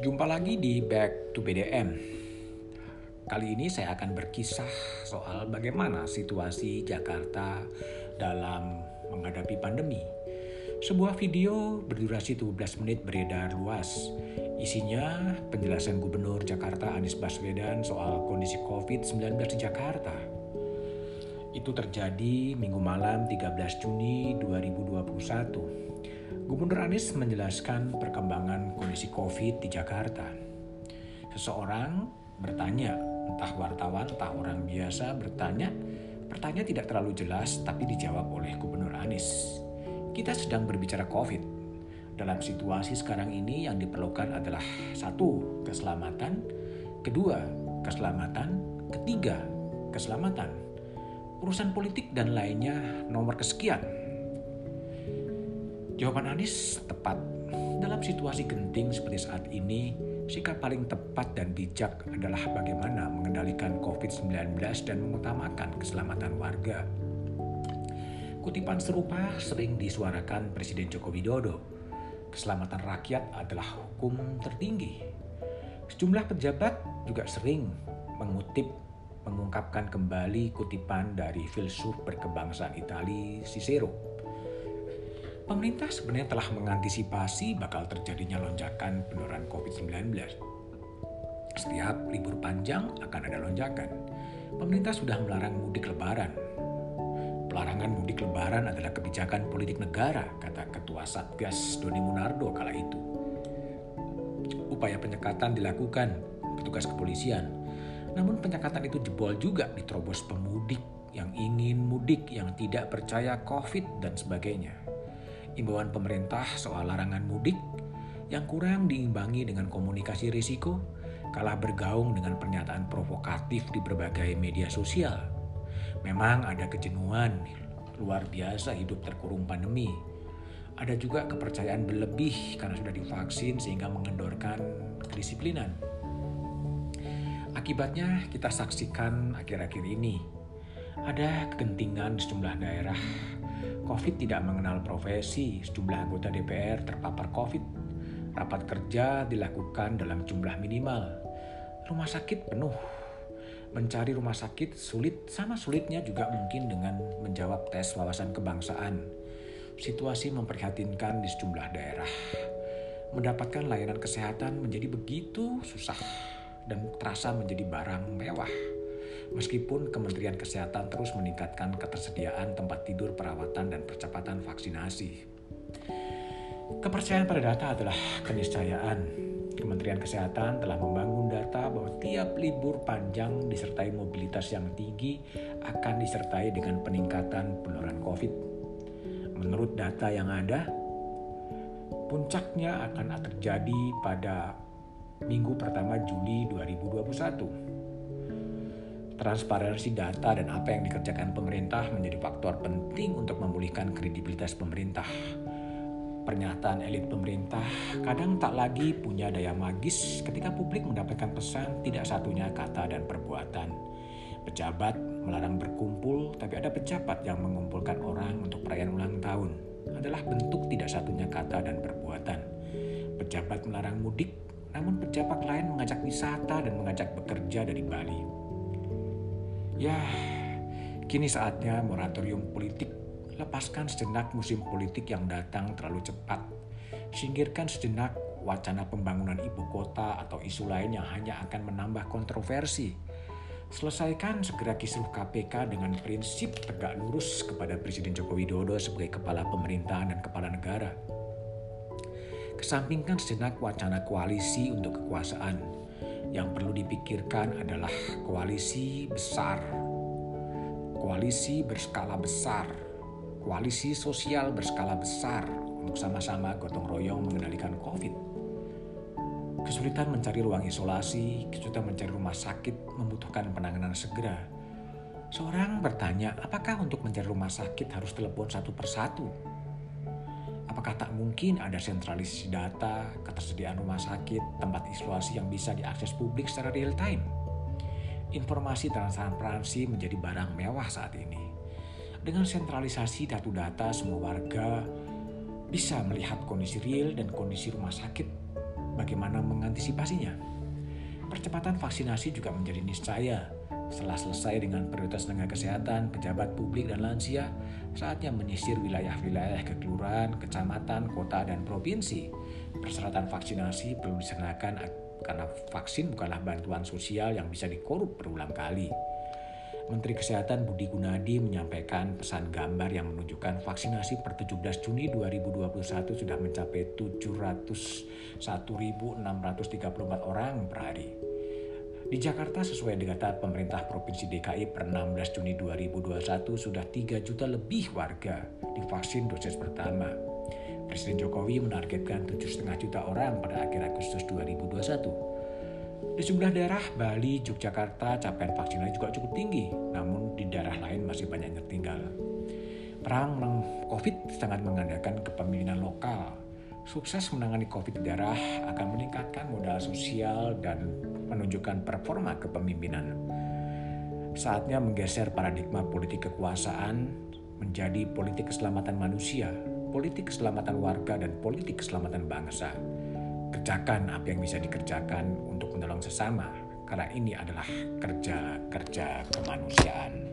Jumpa lagi di Back to BDM. Kali ini saya akan berkisah soal bagaimana situasi Jakarta dalam menghadapi pandemi. Sebuah video berdurasi 12 menit beredar luas. Isinya penjelasan Gubernur Jakarta Anies Baswedan soal kondisi COVID-19 di Jakarta. Itu terjadi minggu malam 13 Juni 2021 Gubernur Anies menjelaskan perkembangan kondisi COVID di Jakarta. Seseorang bertanya, entah wartawan, entah orang biasa bertanya, pertanyaan tidak terlalu jelas tapi dijawab oleh Gubernur Anies. Kita sedang berbicara COVID. Dalam situasi sekarang ini yang diperlukan adalah satu, keselamatan, kedua, keselamatan, ketiga, keselamatan. Urusan politik dan lainnya nomor kesekian Jawaban Anies tepat. Dalam situasi genting seperti saat ini, sikap paling tepat dan bijak adalah bagaimana mengendalikan COVID-19 dan mengutamakan keselamatan warga. Kutipan serupa sering disuarakan Presiden Joko Widodo. Keselamatan rakyat adalah hukum tertinggi. Sejumlah pejabat juga sering mengutip mengungkapkan kembali kutipan dari filsuf berkebangsaan Italia Cicero pemerintah sebenarnya telah mengantisipasi bakal terjadinya lonjakan penularan COVID-19. Setiap libur panjang akan ada lonjakan. Pemerintah sudah melarang mudik lebaran. Pelarangan mudik lebaran adalah kebijakan politik negara, kata Ketua Satgas Doni Munardo kala itu. Upaya penyekatan dilakukan petugas kepolisian, namun penyekatan itu jebol juga diterobos pemudik yang ingin mudik, yang tidak percaya COVID dan sebagainya imbauan pemerintah soal larangan mudik yang kurang diimbangi dengan komunikasi risiko kalah bergaung dengan pernyataan provokatif di berbagai media sosial. Memang ada kejenuhan luar biasa hidup terkurung pandemi. Ada juga kepercayaan berlebih karena sudah divaksin sehingga mengendorkan kedisiplinan. Akibatnya kita saksikan akhir-akhir ini ada kegentingan di sejumlah daerah COVID tidak mengenal profesi, sejumlah anggota DPR terpapar COVID. Rapat kerja dilakukan dalam jumlah minimal. Rumah sakit penuh. Mencari rumah sakit sulit sama sulitnya juga mungkin dengan menjawab tes wawasan kebangsaan. Situasi memprihatinkan di sejumlah daerah. Mendapatkan layanan kesehatan menjadi begitu susah dan terasa menjadi barang mewah Meskipun Kementerian Kesehatan terus meningkatkan ketersediaan tempat tidur perawatan dan percepatan vaksinasi. Kepercayaan pada data adalah keniscayaan. Kementerian Kesehatan telah membangun data bahwa tiap libur panjang disertai mobilitas yang tinggi akan disertai dengan peningkatan penularan COVID. Menurut data yang ada, puncaknya akan terjadi pada minggu pertama Juli 2021 transparansi data dan apa yang dikerjakan pemerintah menjadi faktor penting untuk memulihkan kredibilitas pemerintah. Pernyataan elit pemerintah kadang tak lagi punya daya magis ketika publik mendapatkan pesan tidak satunya kata dan perbuatan. Pejabat melarang berkumpul, tapi ada pejabat yang mengumpulkan orang untuk perayaan ulang tahun. Adalah bentuk tidak satunya kata dan perbuatan. Pejabat melarang mudik, namun pejabat lain mengajak wisata dan mengajak bekerja dari Bali. Ya, kini saatnya moratorium politik. Lepaskan sejenak musim politik yang datang terlalu cepat. Singkirkan sejenak wacana pembangunan ibu kota atau isu lain yang hanya akan menambah kontroversi. Selesaikan segera kisruh KPK dengan prinsip tegak lurus kepada Presiden Joko Widodo sebagai kepala pemerintahan dan kepala negara. Kesampingkan sejenak wacana koalisi untuk kekuasaan yang perlu dipikirkan adalah koalisi besar, koalisi berskala besar, koalisi sosial berskala besar untuk sama-sama gotong royong mengendalikan COVID. Kesulitan mencari ruang isolasi, kesulitan mencari rumah sakit membutuhkan penanganan segera. Seorang bertanya, apakah untuk mencari rumah sakit harus telepon satu persatu? Apakah tak mungkin ada sentralisasi data, ketersediaan rumah sakit, tempat isolasi yang bisa diakses publik secara real time? Informasi transparansi menjadi barang mewah saat ini. Dengan sentralisasi data-data, semua warga bisa melihat kondisi real dan kondisi rumah sakit. bagaimana mengantisipasinya. Percepatan vaksinasi juga menjadi niscaya. Setelah selesai dengan prioritas tenaga kesehatan, pejabat publik, dan lansia, saatnya menyisir wilayah-wilayah kekelurahan, kecamatan, kota, dan provinsi. Persyaratan vaksinasi perlu disenakan karena vaksin bukanlah bantuan sosial yang bisa dikorup berulang kali. Menteri Kesehatan Budi Gunadi menyampaikan pesan gambar yang menunjukkan vaksinasi per 17 Juni 2021 sudah mencapai 701.634 orang per hari. Di Jakarta sesuai dengan data pemerintah Provinsi DKI per 16 Juni 2021 sudah 3 juta lebih warga divaksin dosis pertama. Presiden Jokowi menargetkan 7,5 juta orang pada akhir Agustus 2021. Di sejumlah daerah Bali, Yogyakarta, capaian vaksinasi juga cukup tinggi, namun di daerah lain masih banyak yang tertinggal. Perang COVID sangat mengandalkan kepemimpinan lokal. Sukses menangani COVID di daerah akan meningkatkan modal sosial dan menunjukkan performa kepemimpinan. Saatnya menggeser paradigma politik kekuasaan menjadi politik keselamatan manusia, politik keselamatan warga, dan politik keselamatan bangsa kerjakan apa yang bisa dikerjakan untuk menolong sesama karena ini adalah kerja-kerja kemanusiaan.